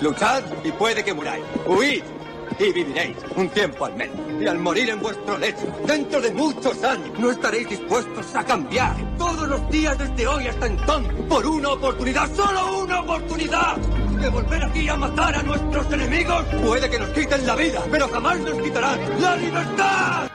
Luchad y puede que muráis. Huid y viviréis un tiempo al menos. Y al morir en vuestro lecho, dentro de muchos años, no estaréis dispuestos a cambiar todos los días desde hoy hasta entonces por una oportunidad, solo una oportunidad de volver aquí a matar a nuestros enemigos. Puede que nos quiten la vida, pero jamás nos quitarán la libertad.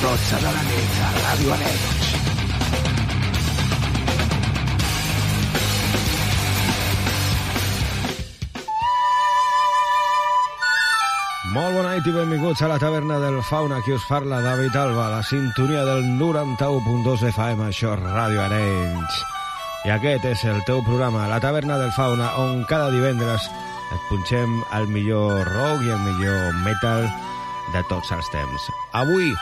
De 11 a 12 de la nit a Ràdio Aneig. Molt bona nit i benvinguts a la taverna del Fauna. Aquí us parla David Alba, la sintonia del 91.2 FM, això és Ràdio Arenys. I aquest és el teu programa, la taverna del Fauna, on cada divendres et punxem el millor rock i el millor metal de tots els temps. Avui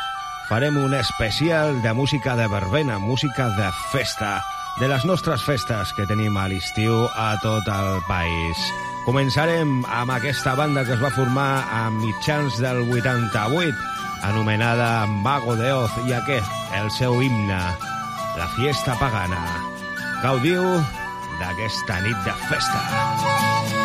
farem un especial de música de verbena, música de festa, de les nostres festes que tenim a l'estiu a tot el país. Començarem amb aquesta banda que es va formar a mitjans del 88, anomenada Mago de Oz, i aquest, el seu himne, la fiesta pagana. Gaudiu d'aquesta nit de festa. Cuando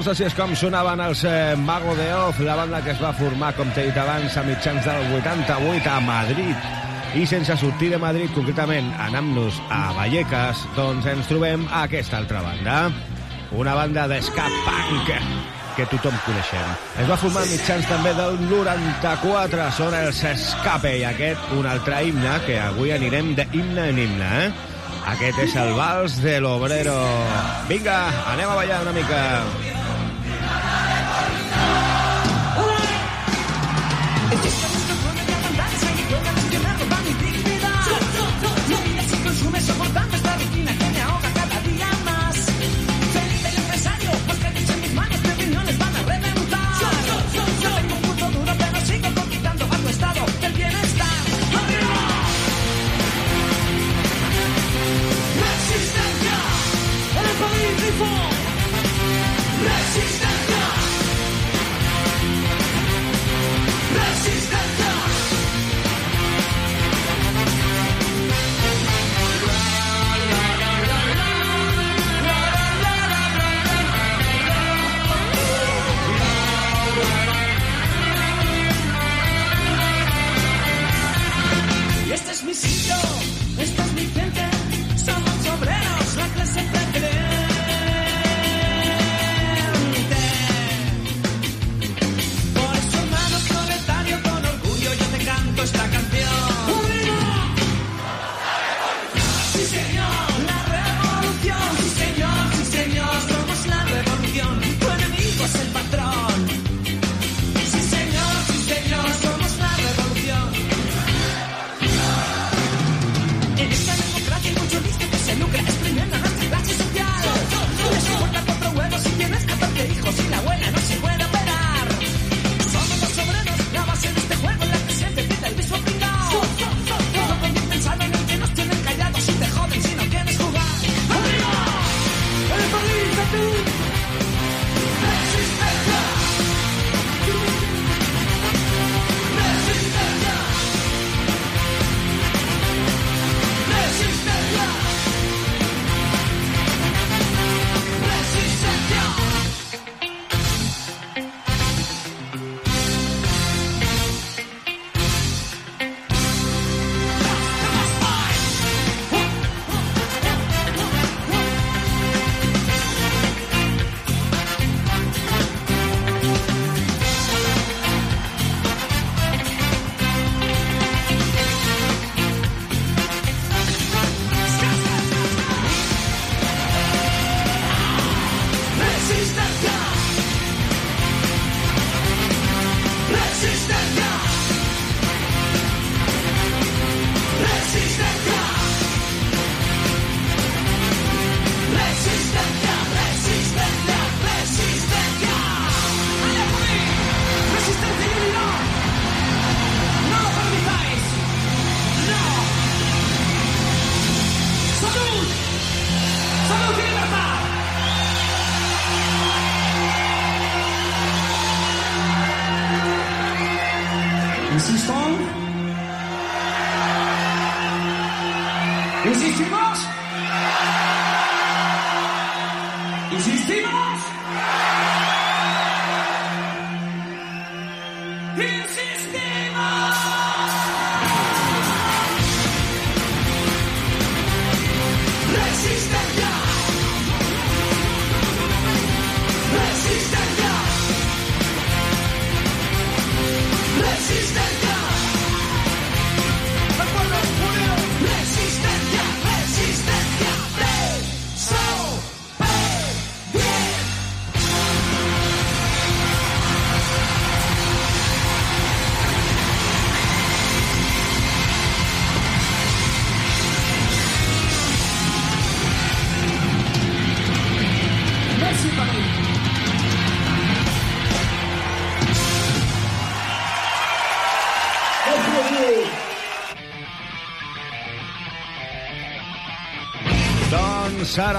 Doncs així és com sonaven els eh, Mago de Oz, la banda que es va formar, com t'he dit abans, a mitjans del 88 a Madrid. I sense sortir de Madrid, concretament, anant-nos a Vallecas, doncs ens trobem a aquesta altra banda. Una banda d'esca punk que tothom coneixem. Es va formar mitjans també del 94, són els Escape, i aquest un altre himne, que avui anirem d'himne en himne, eh? Aquest és el vals de l'Obrero. Vinga, anem a ballar una mica.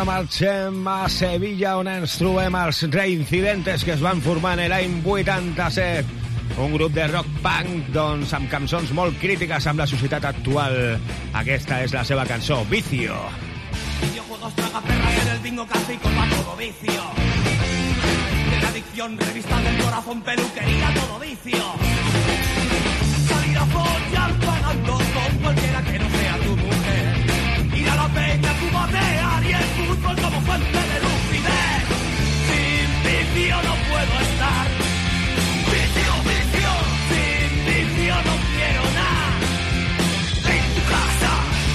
Ara marxem a Sevilla on ens trobem els reincidentes que es van formar en l'any 87 un grup de rock punk doncs, amb cançons molt crítiques amb la societat actual. Aquesta és la seva cançó, Vicio. Videojuegos traga perras en el bingo café y copa todo vicio. traición, revista del corazón, peluquería, todo vicio. Salir a follar pagando con cualquiera que no peña, cubatear y el fútbol como fuente de lucidez. Sin vicio no puedo estar. Vicio, vicio. Sin vicio no quiero nada. En tu casa.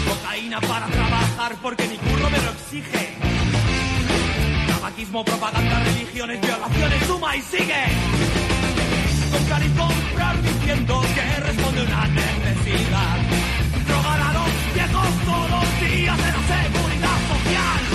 Cocaína para trabajar porque mi curro me lo exige. Tabaquismo, propaganda, religiones, violaciones, suma y sigue. Comprar y comprar diciendo que responde una necesidad. Todos los días de la seguridad social.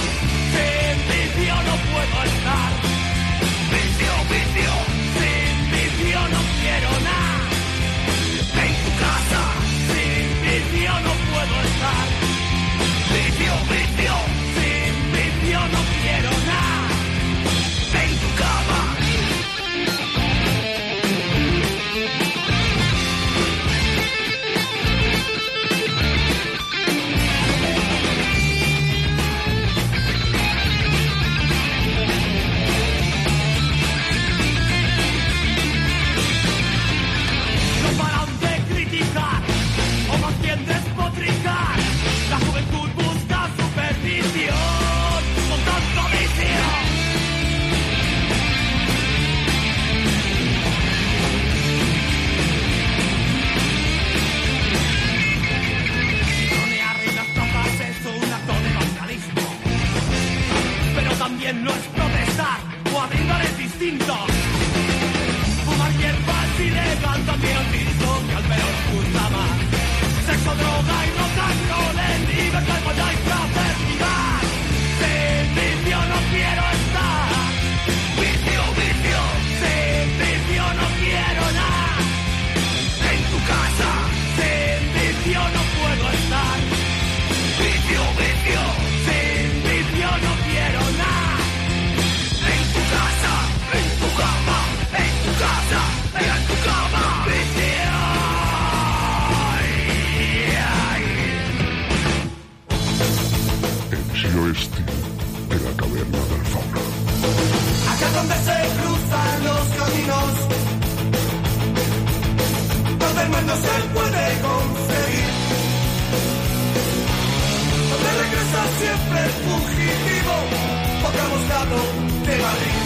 De Madrid,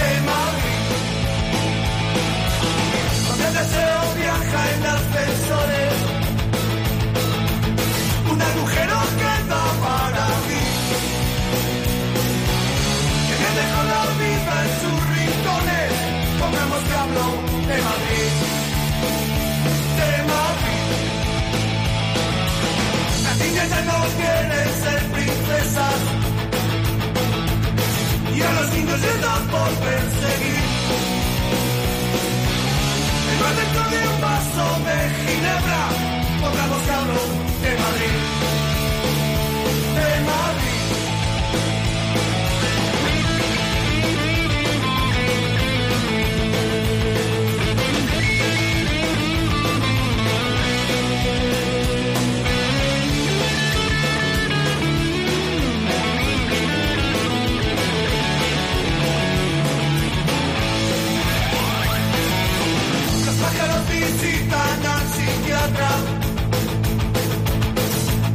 de Madrid, donde el deseo viaja en ascensores, un agujero queda para mí. Que me dejó la vida en sus rincones. Pongamos que hablo de Madrid. De Madrid. Las niñas ya no quieren ser princesas. Y a los niños les da por perseguir. El mar dentro de un vaso de ginebra. Pongamos hablo de Madrid. Visitan al psiquiatra.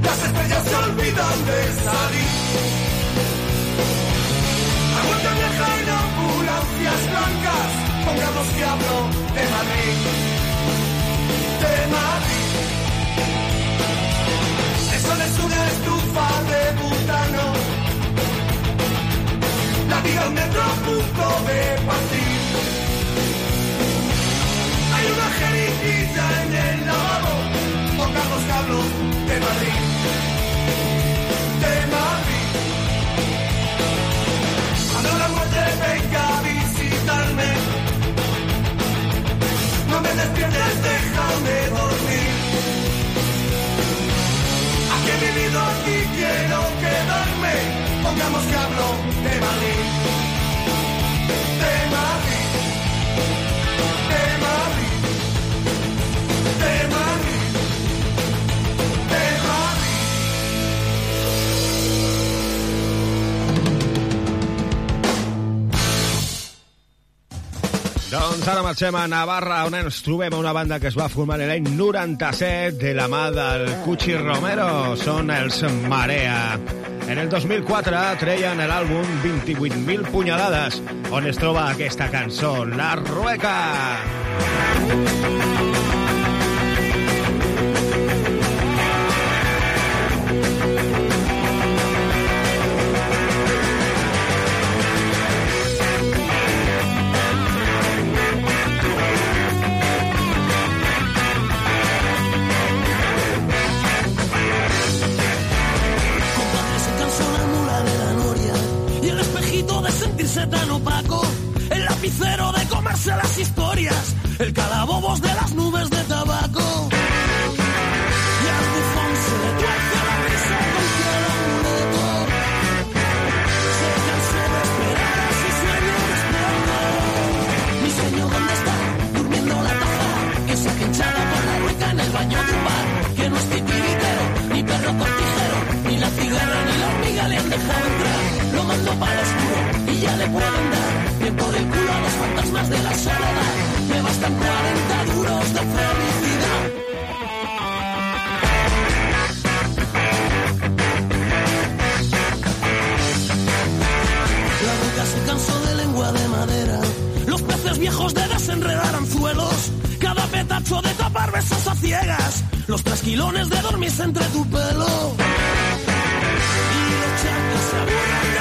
Las estrellas se olvidan de salir. Aguanta vieja en ambulancias blancas. Pongamos que hablo de Madrid. De Madrid. El sol es una estufa de butano. La vida un metro punto de partir. Una jeringuilla en el lavabo. Pongamos hablo de Madrid. De Madrid. Cuando la muerte venga ara marxem a Navarra, on ens trobem una banda que es va formar l'any 97 de la mà del Cuchi Romero. Són els Marea. En el 2004 treien l'àlbum 28.000 punyalades, on es troba aquesta cançó, La Rueca. La Rueca. Los trasquilones de dormirse entre tu pelo. Y los charcos se aburran de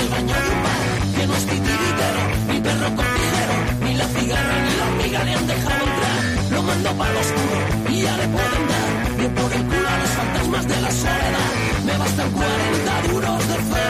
el baño de un bar que no es titiritero, ni perro cortijero, ni la cigarra ni la hormiga le han dejado entrar. Lo mando para oscuro y ya le pueden dar bien por el culo a los fantasmas de la soledad. Me bastan 40 duros de felicidad.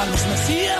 a los mesías.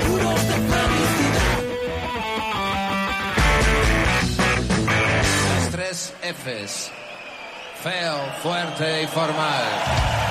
jefes. Feo, fuerte y formal.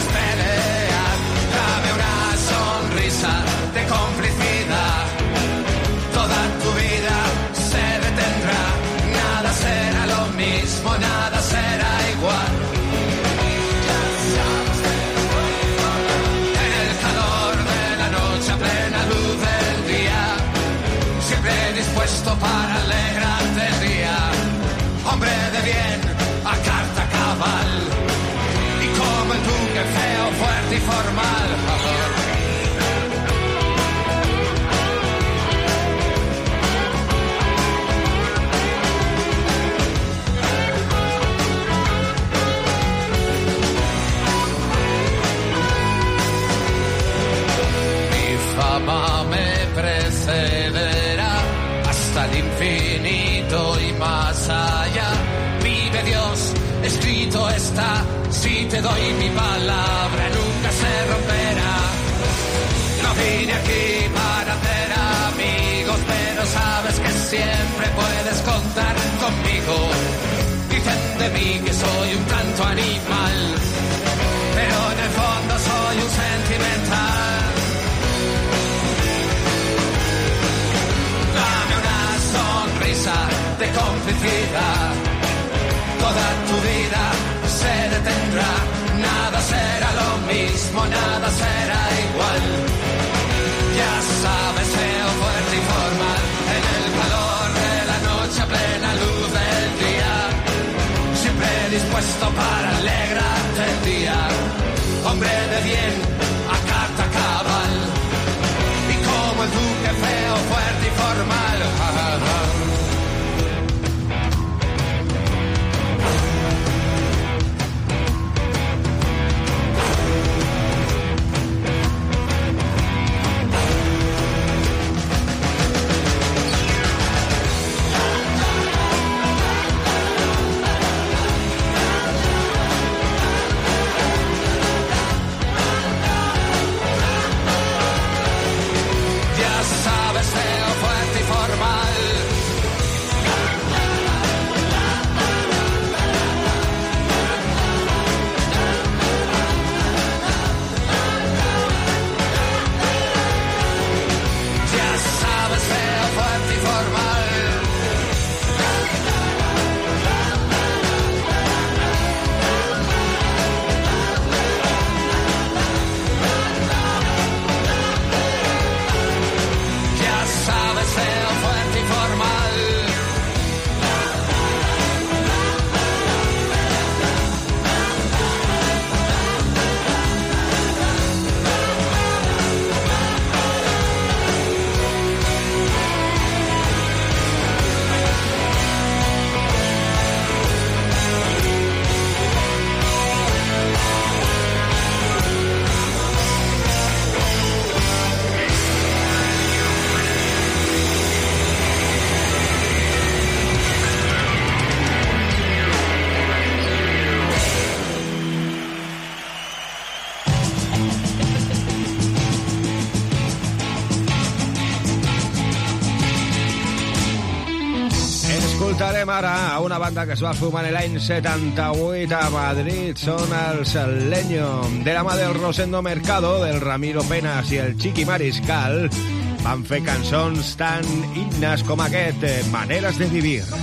para alegrarte el día. Hombre de bien. Siempre puedes contar conmigo. Dicen de mí que soy un tanto animal, pero en el fondo soy un sentimental. Dame una sonrisa de complicidad. Toda tu vida se detendrá. Nada será lo mismo, nada será igual. Ya sabes, feo, fuerte plena luz del día. Siempre dispuesto para alegrarte el día. Hombre de bien, a carta cabal y como el duque feo, fuerte y formal. Banda que es va formar l'any 78 a Madrid. Són els Leño, de la mà del Rosendo Mercado, del Ramiro Penas i el Chiqui Mariscal. Van fer cançons tan himnes com aquest, eh, Maneres de vivir.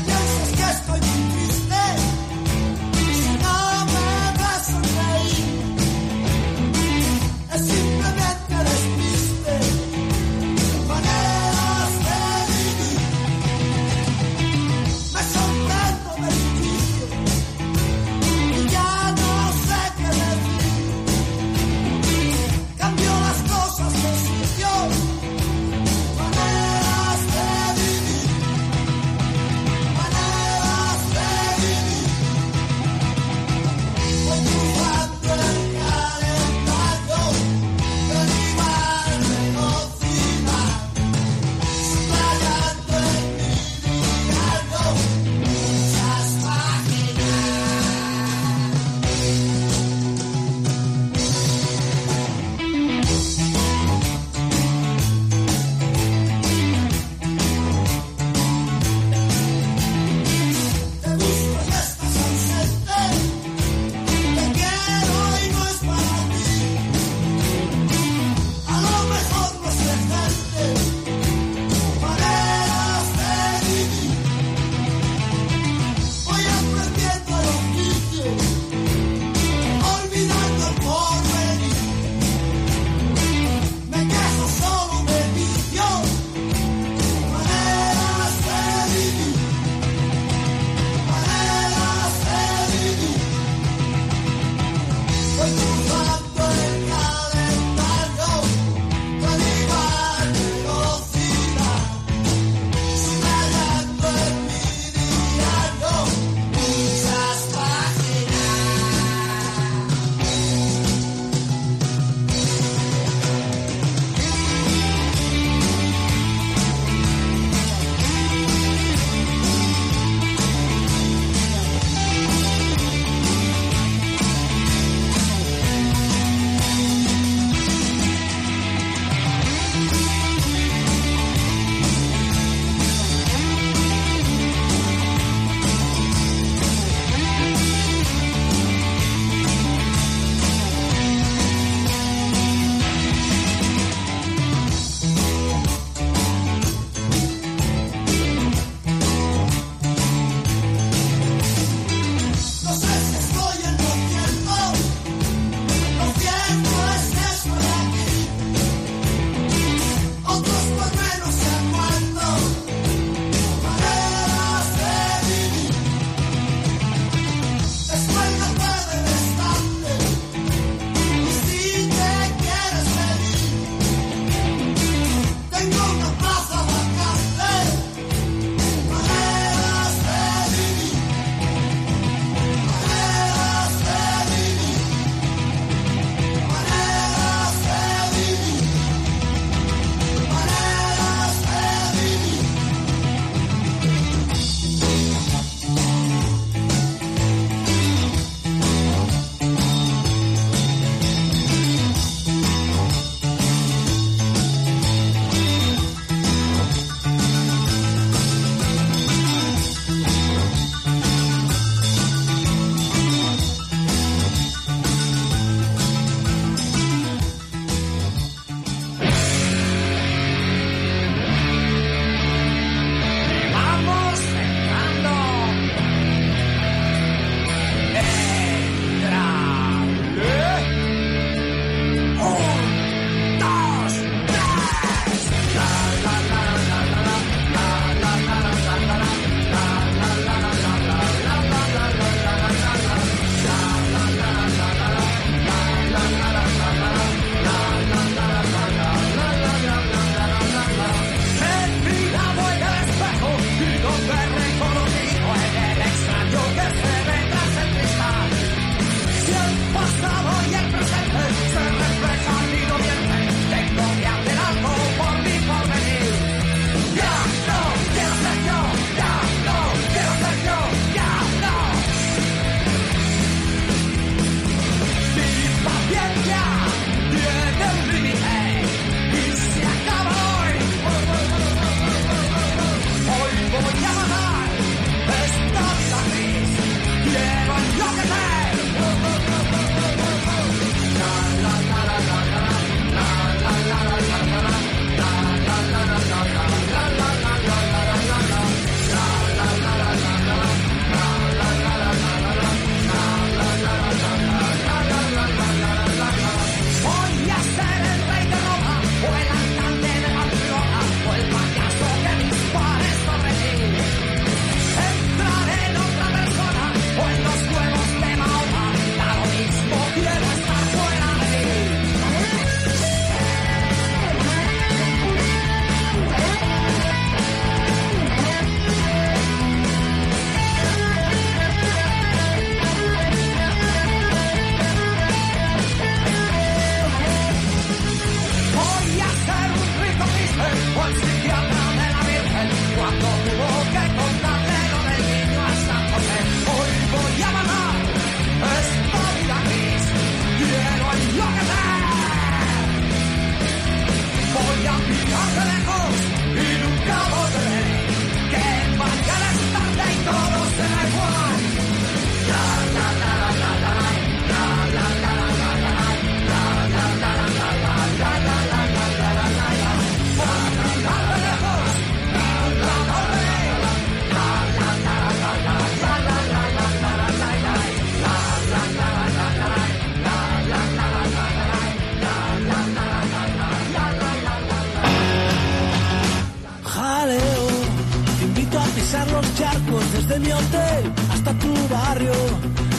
Hasta tu barrio.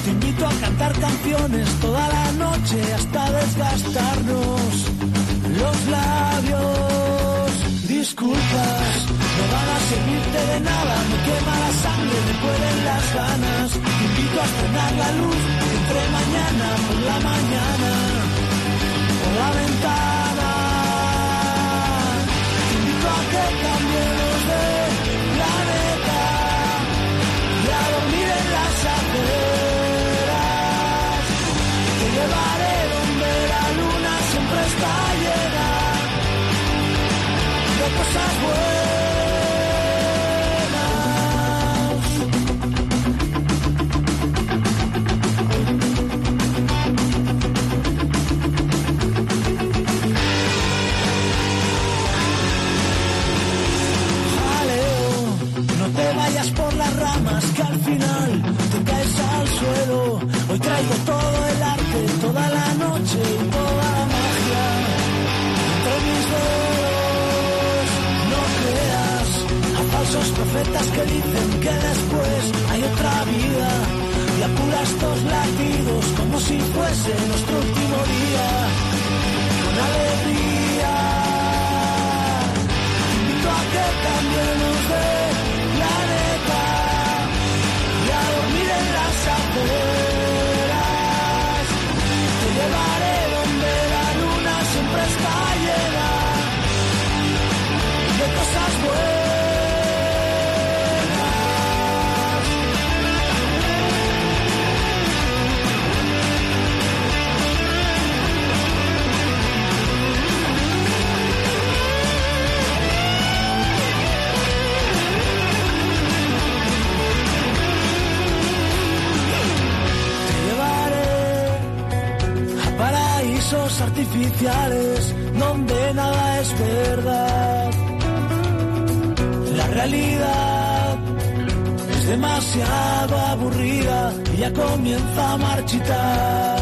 Te invito a cantar canciones toda la noche hasta desgastarnos los labios. Disculpas, no van a servirte de nada, me quema la sangre, me pueden las ganas. Te invito a estrenar la luz entre mañana por la mañana, por la ventana. Te invito a que cambiemos Hoy traigo todo el arte, toda la noche falsos profetas que dicen que después hay otra vida y apura estos latidos como si fuese nuestro último día. Con alegría invito a que artificiales donde nada es verdad. La realidad es demasiado aburrida y ya comienza a marchitar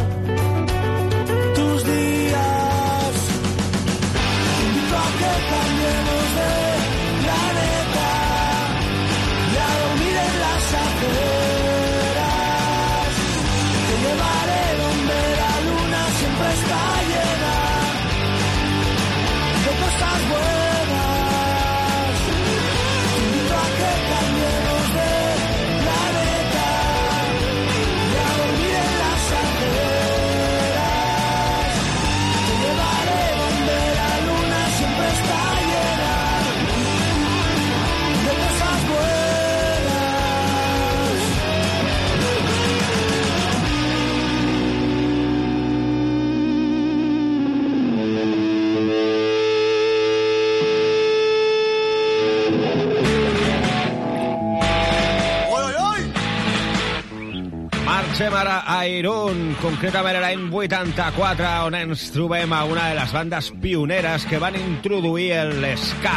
Marxem ara a Irún, concretament l'any 84, on ens trobem a una de les bandes pioneres que van introduir l'esca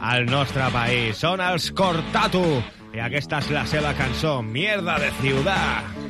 al nostre país. Són els Cortatu, i aquesta és la seva cançó, Mierda de Ciudad.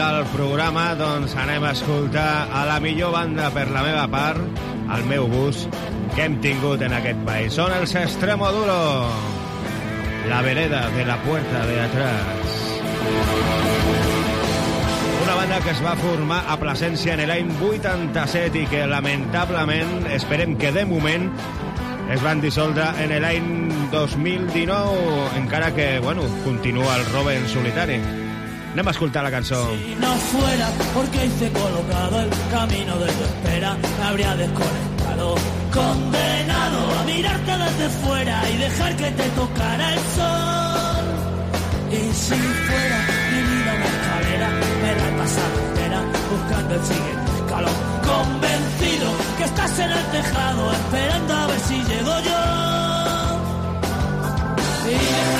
Alt del programa, doncs anem a escoltar a la millor banda per la meva part, al meu bus, que hem tingut en aquest país. Són els Extremoduro, la vereda de la puerta de atrás. Una banda que es va formar a Plasència en l'any 87 i que lamentablement, esperem que de moment, es van dissoldre en l'any 2019, encara que, bueno, continua el robe en solitari. Anem a escoltar la cançó. Si no fuera porque hice colocado el camino de tu espera, me habría desconectado. Condenado a mirarte desde fuera y dejar que te tocara el sol. Y si fuera mi vida una escalera, me la he pasado entera buscando el siguiente escalón. Convencido que estás en el tejado, esperando a ver si llego yo. Y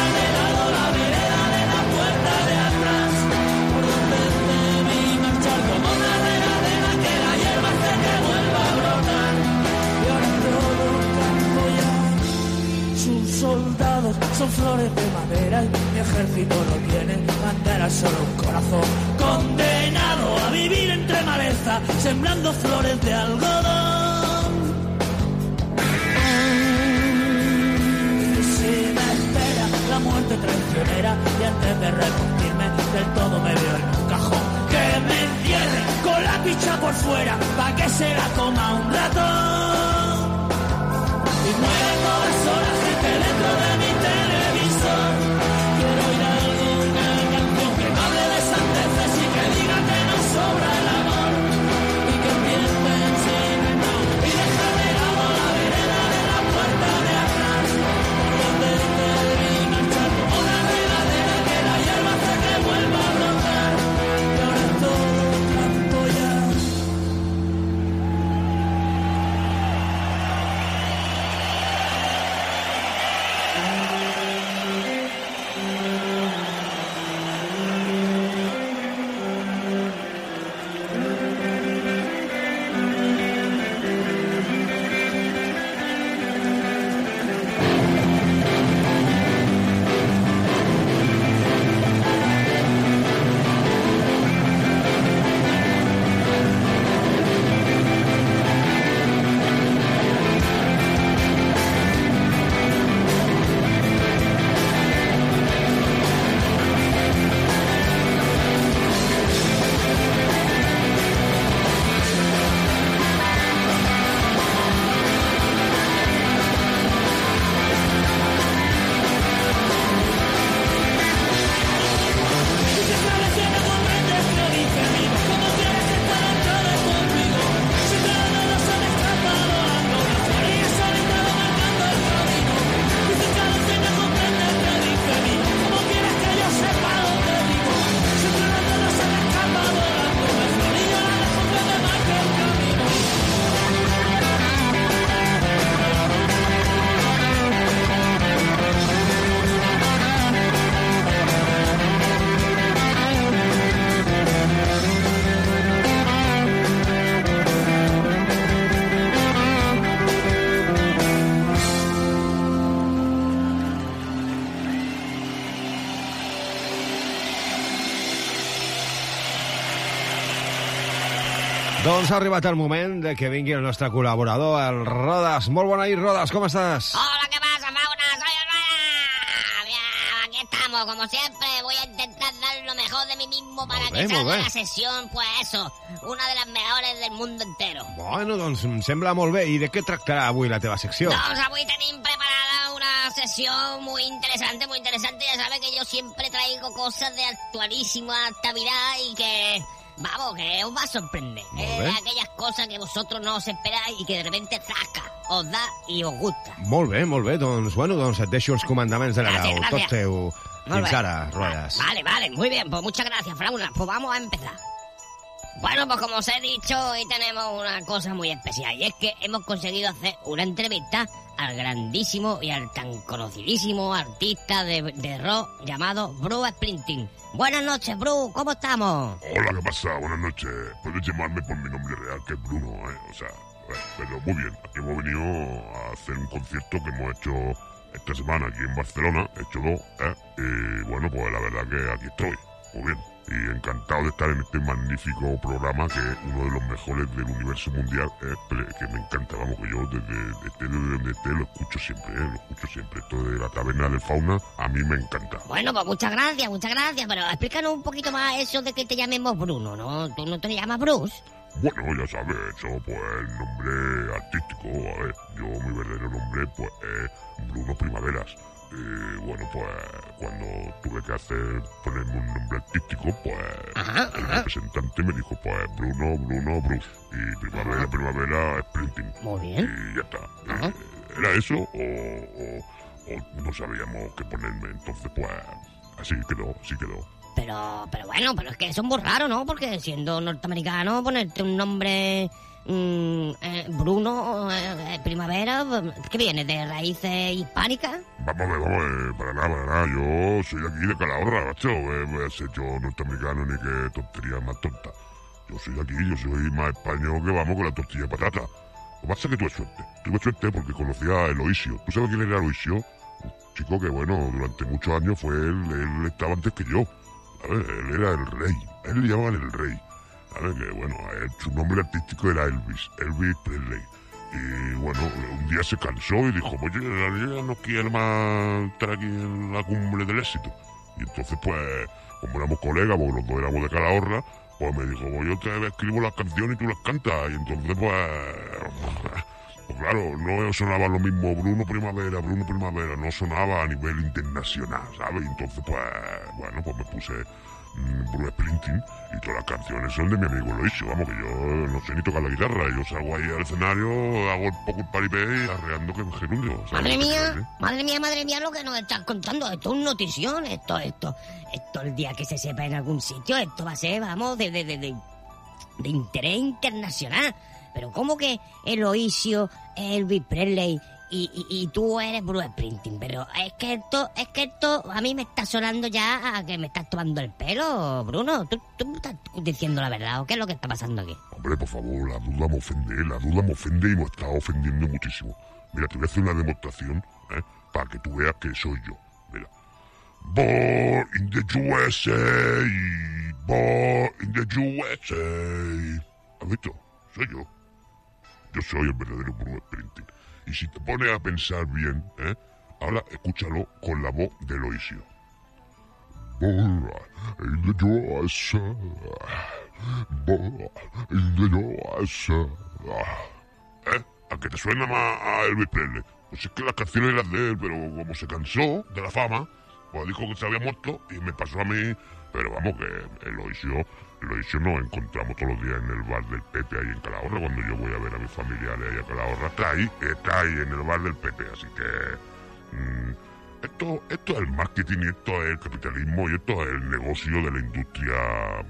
son flores de madera y mi ejército no tiene bandera, solo un corazón. Condenado a vivir entre maleza, sembrando flores de algodón. Si me espera la muerte traicionera y antes de repartirme del todo me veo en un cajón que me entierre con la picha por fuera pa' que se la coma un ratón y muere todas horas gente dentro de Doncs ha arribat el moment de que vingui el nostre col·laborador, el Rodas. Molt bona nit, Rodas, com estàs? Hola, ¿qué pasa, fauna? Soy Orlana. Bien, aquí estamos, como siempre. Voy a intentar dar lo mejor de mí mismo para Molt que bé, molt salga la sesión, pues eso, una de las mejores del mundo entero. Bueno, doncs em sembla molt bé. I de què tractarà avui la teva secció? Doncs avui tenim preparada una sesión muy interesante, muy interesante. Ya sabes que yo siempre traigo cosas de actualísima actualidad y que, vamos, que os va a sorprender. Molt Eh, aquellas cosas que vosotros no os esperáis y que de repente zasca, os da y os gusta. Molt bé, molt bé. Doncs, bueno, doncs et deixo els comandaments de la Gràcies, gràcies. Tot teu. Molt Fins bé. ara, Rodas. Vale, vale, muy bien. Pues muchas gracias, Frauna. Pues vamos a empezar. Bueno, pues como os he dicho, hoy tenemos una cosa muy especial. Y es que hemos conseguido hacer una entrevista al grandísimo y al tan conocidísimo artista de, de rock llamado Bruce Springsteen. Buenas noches, Bruce. ¿Cómo estamos? Hola, ¿qué pasa? Buenas noches. Puedes llamarme por mi nombre real, que es Bruno, ¿eh? O sea, eh, pero muy bien. Aquí hemos venido a hacer un concierto que hemos hecho esta semana aquí en Barcelona. He hecho dos, ¿eh? Y bueno, pues la verdad que aquí estoy. Muy bien. Y encantado de estar en este magnífico programa que es uno de los mejores del universo mundial, eh, que me encanta, vamos, que yo desde, desde, desde donde esté lo escucho siempre, eh, lo escucho siempre. Esto de la taberna del fauna a mí me encanta. Bueno, pues muchas gracias, muchas gracias, pero explícanos un poquito más eso de que te llamemos Bruno, ¿no? ¿Tú no te llamas Bruce? Bueno, ya sabes, eso pues el nombre artístico, a ver, yo mi verdadero nombre pues es Bruno Primaveras. Y bueno, pues cuando tuve que hacer, ponerme un nombre artístico, pues Ajá, el ajá. representante me dijo pues Bruno, Bruno, Bruce. Y Primavera, Primavera, Sprinting. Muy bien. Y ya está. Eh, ¿Era eso o, o- o no sabíamos qué ponerme? Entonces pues así quedó, sí quedó. Pero, pero bueno, pero es que eso es muy raro, ¿no? Porque siendo norteamericano, ponerte un nombre mm, eh, Bruno, eh, eh, Primavera, ¿qué viene? ¿De raíces hispánicas? Vamos a ver, vamos a ver, para nada, para nada. Yo soy aquí de Calahorra, macho. Eh, voy a ser yo norteamericano ni qué tontería más tonta. Yo soy de aquí, yo soy más español que vamos con la tortilla de patata. Lo que pasa es que tuve suerte. Tuve suerte porque conocía a Eloisio. ¿Tú sabes quién era Eloisio? Un chico que, bueno, durante muchos años fue él, él estaba antes que yo. ¿Sabes? Él era el rey. A él le llamaban el rey. ¿Sabes? Que, bueno, su nombre artístico era Elvis. Elvis Presley. Y bueno, un día se cansó y dijo, oye, yo ya no quiero más estar aquí en la cumbre del éxito. Y entonces, pues, como éramos colegas, porque los dos éramos de Calahorra, pues me dijo, pues yo te escribo las canciones y tú las cantas. Y entonces, pues, pues claro, no sonaba lo mismo Bruno Primavera, Bruno Primavera, no sonaba a nivel internacional, ¿sabes? Y entonces, pues, bueno, pues me puse mm, Bruce Springsteen y todas las canciones son de mi amigo Loisio, vamos, que yo no sé ni tocar la guitarra, yo salgo ahí al escenario, hago un poco el paripé y arreando que me gerundio. ¿sabes Madre mía, eh? madre mía, madre mía, lo que nos estás contando. Esto es notición, esto, esto. Esto el día que se sepa en algún sitio, esto va a ser, vamos, de, de, de, de, de interés internacional. Pero ¿cómo que Eloisio, Elvis Presley y, y, y tú eres Bruce Springsteen? Pero es que esto, es que esto a mí me está sonando ya a que me estás tomando el pelo, Bruno. ¿Tú, tú estás diciendo la verdad o qué es lo que está pasando aquí? Hombre, por favor, la duda me ofende, la duda me ofende y me está ofendiendo muchísimo. Mira, te voy a hacer una demostración, ¿eh? Para que tú veas que soy yo. Mira. Born in the USA, born in the USA. ¿Has visto? Soy yo. Yo soy el verdadero Bruno Springsteen. Y si te pones a pensar bien, ¿eh? Ahora escúchalo con la voz de Loisio. ¿Eh? ¿A que te suena más a Elvis Presley? Pues es que las canciones eran de él, pero como se cansó de la fama, pues dijo que se había muerto y me pasó a mí. Pero vamos, que Eloisio, Eloisio nos encontramos todos los días en el bar del Pepe ahí en Calahorra. Cuando yo voy a ver a mis familiares ahí a Calahorra, está ahí, está ahí en el bar del Pepe. Así que. mm, esto, esto es el marketing, esto es el capitalismo y esto es el negocio de la industria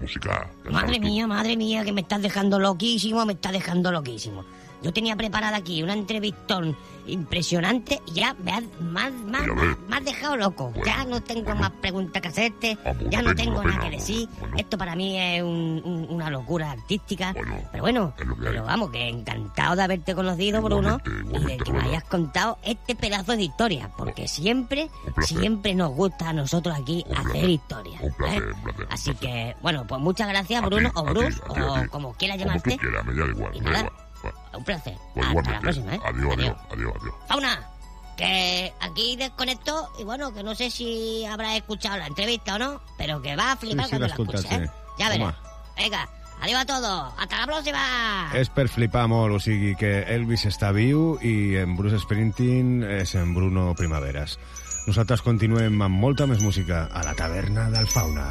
musical. Madre mía, madre mía, que me estás dejando loquísimo, me estás dejando loquísimo. Yo tenía preparada aquí una entrevistón impresionante y ya me has, más, más, Mira, más, ve. me has dejado loco. Bueno, ya no tengo bueno. más preguntas que hacerte, ya no tengo nada que decir. bueno. Esto para mí es un- un- una locura artística. Bueno, pero bueno, pero vamos, que encantado de haberte conocido, Bruno, Igualmente, y de que me hayas contado este pedazo de historia, porque siempre, siempre nos gusta a nosotros aquí Un hacer placer. historia. Un placer, ¿eh? un placer, un Así que, bueno, pues muchas gracias, Bruno, ti, o Bruce, ti, o como quieras Como llamarte. tú quieras, me da igual, Y me da nada. igual. Bueno, Un placer. pues Hasta la próxima, ¿eh? Adiós, adiós, adiós, adiós. Fauna, que aquí desconecto y bueno, que no sé si habrás escuchado la entrevista o no, pero que va a flipar Sí, sí, cuando la la escuches, ¿eh? Ya verás. Venga, adiós a todos. Hasta la próxima. És per flipar molt, o sigui que Elvis està viu i en Bruce Springsteen és en Bruno Primaveras. Nosaltres continuem amb molta més música a la taverna del Fauna.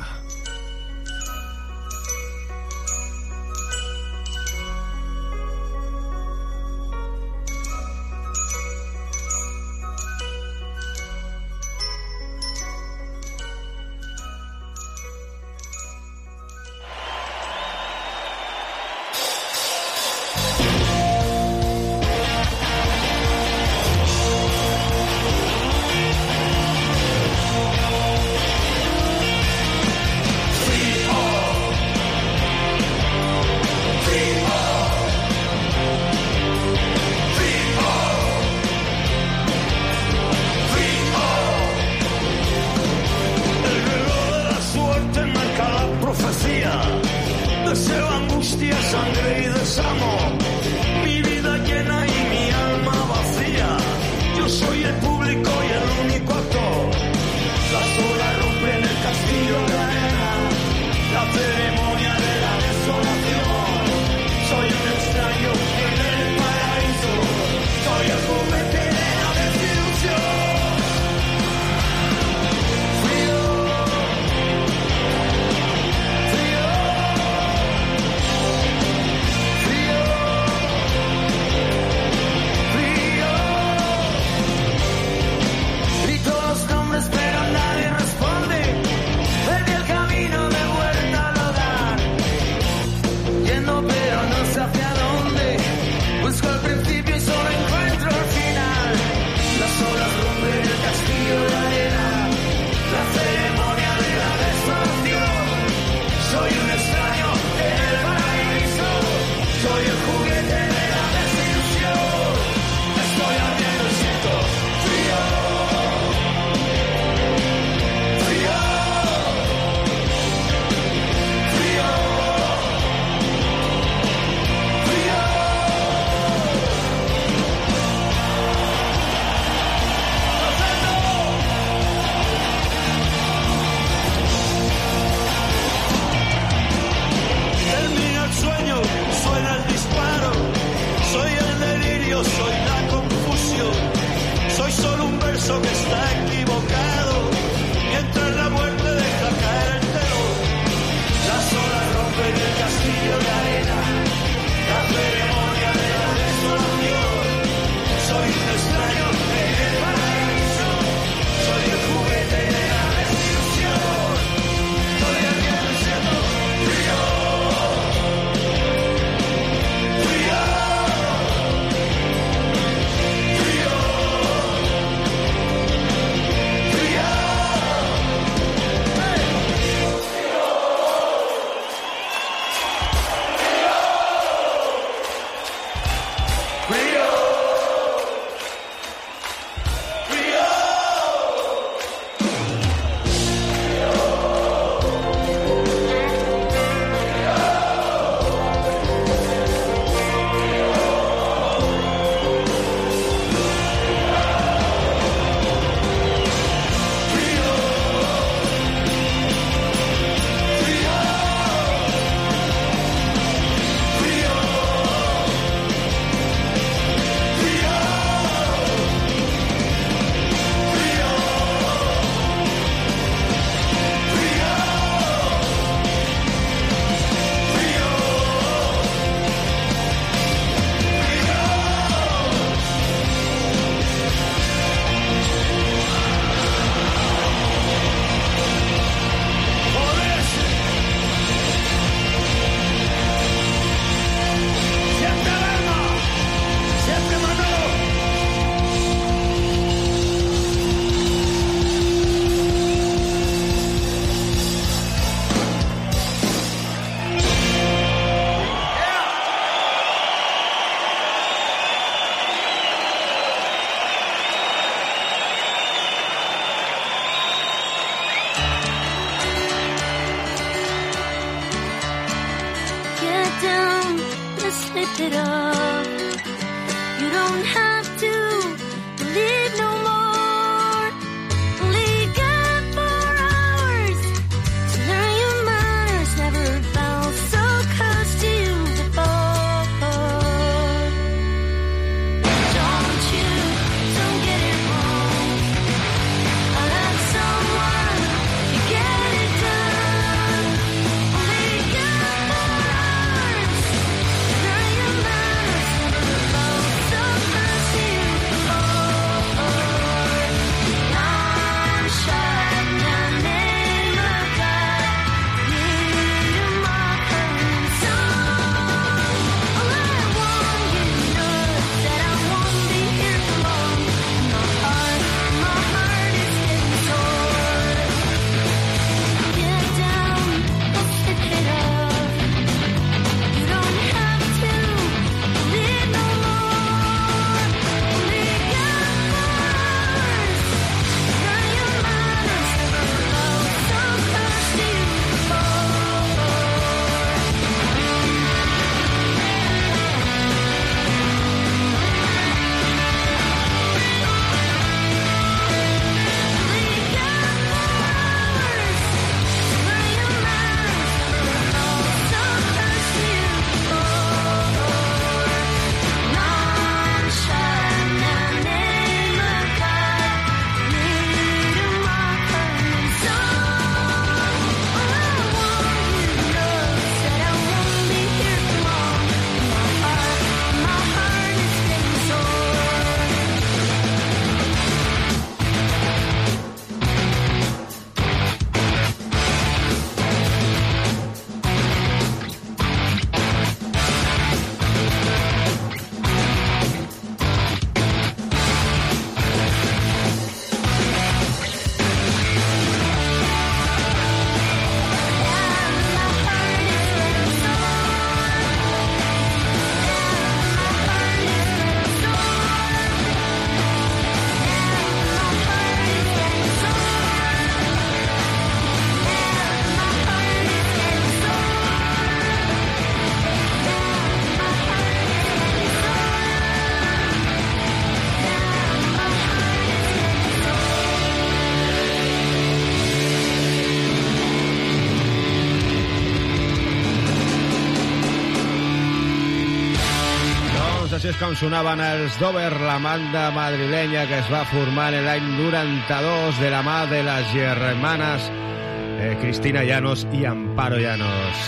Com sonaven els Dover, la banda madrilenya que es va formar en l'any 92 de la mà de les germanes eh, Cristina Llanos i Amparo Llanos.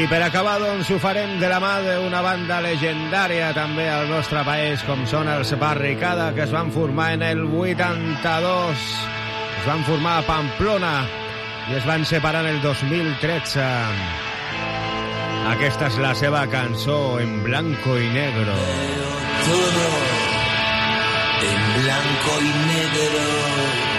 I per acabar, doncs, ho farem de la mà d'una banda legendària també al nostre país, com són els Barricada, que es van formar en el 82. Es van formar a Pamplona i es van separar en el 2013. Aquesta és la seva cançó en blanco y negro. Todo en blanco y negro.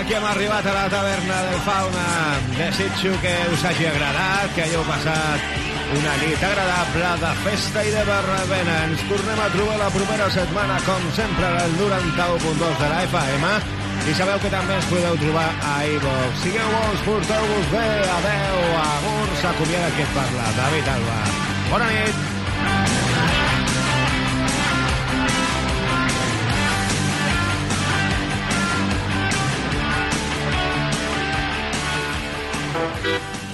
Aquí hem arribat a la taverna del Fauna. Desitjo que us hagi agradat, que hagueu passat una nit agradable de festa i de barbena. Ens tornem a trobar la propera setmana, com sempre, al 91.2 de la FM. I sabeu que també ens podeu trobar a iVox. Sigueu bons, porteu-vos bé, adeu, agur, s'acomiada qui et parla, David Alba. Bona nit.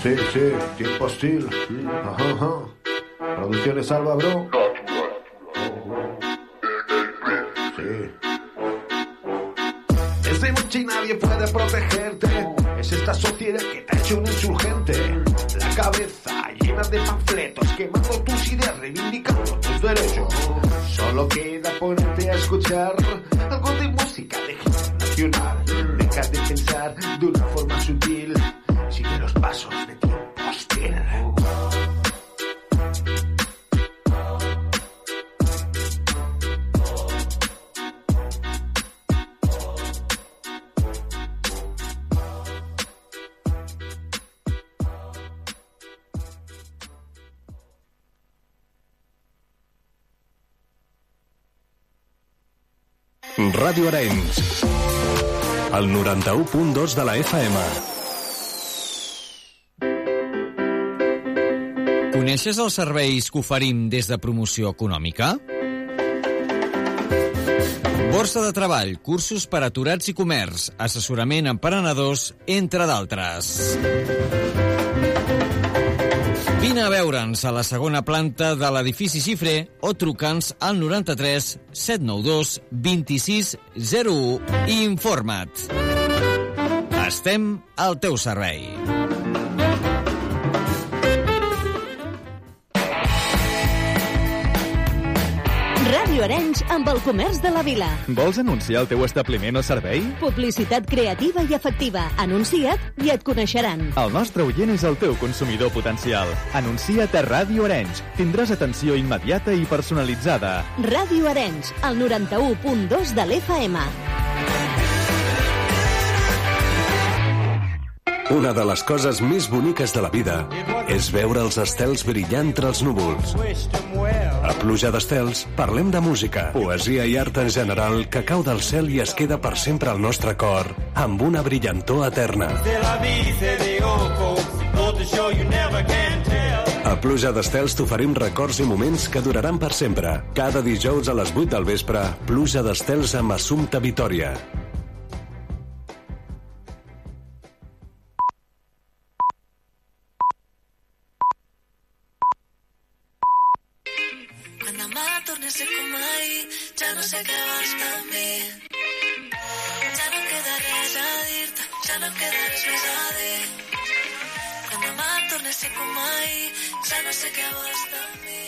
Sí, sí, tiempo hostil. Ajá, ajá. Producciones Alba, bro. Sí. Es de noche y nadie puede protegerte. Es esta sociedad que te ha hecho un insurgente. La cabeza llena de panfletos, quemando tus ideas, reivindicando tus derechos. Solo queda ponerte a escuchar algo de música de nacional. Deja de pensar de una forma sutil. Sigue los pasos Ràdio Arenys. El 91.2 de la FM. Coneixes els serveis que oferim des de promoció econòmica? Borsa de treball, cursos per aturats i comerç, assessorament a emprenedors, entre d'altres. Vine a veure'ns a la segona planta de l'edifici Xifré o truca'ns al 93 792 26 01 i informa't. Estem al teu servei. Ràdio Arenys amb el comerç de la vila. Vols anunciar el teu establiment o servei? Publicitat creativa i efectiva. Anuncia't i et coneixeran. El nostre oient és el teu consumidor potencial. Anuncia't a Ràdio Arenys. Tindràs atenció immediata i personalitzada. Ràdio Arenys, el 91.2 de l'FM. Una de les coses més boniques de la vida és veure els estels brillar entre els núvols. A Pluja d'Estels parlem de música, poesia i art en general que cau del cel i es queda per sempre al nostre cor amb una brillantor eterna. A Pluja d'Estels t'oferim records i moments que duraran per sempre. Cada dijous a les 8 del vespre, Pluja d'Estels amb Assumpta Vitòria. ja no sé què vols de mi. Ja no queda res a dir-te, no queda res més a dir. Que demà torni a ser no sé què vols de mi.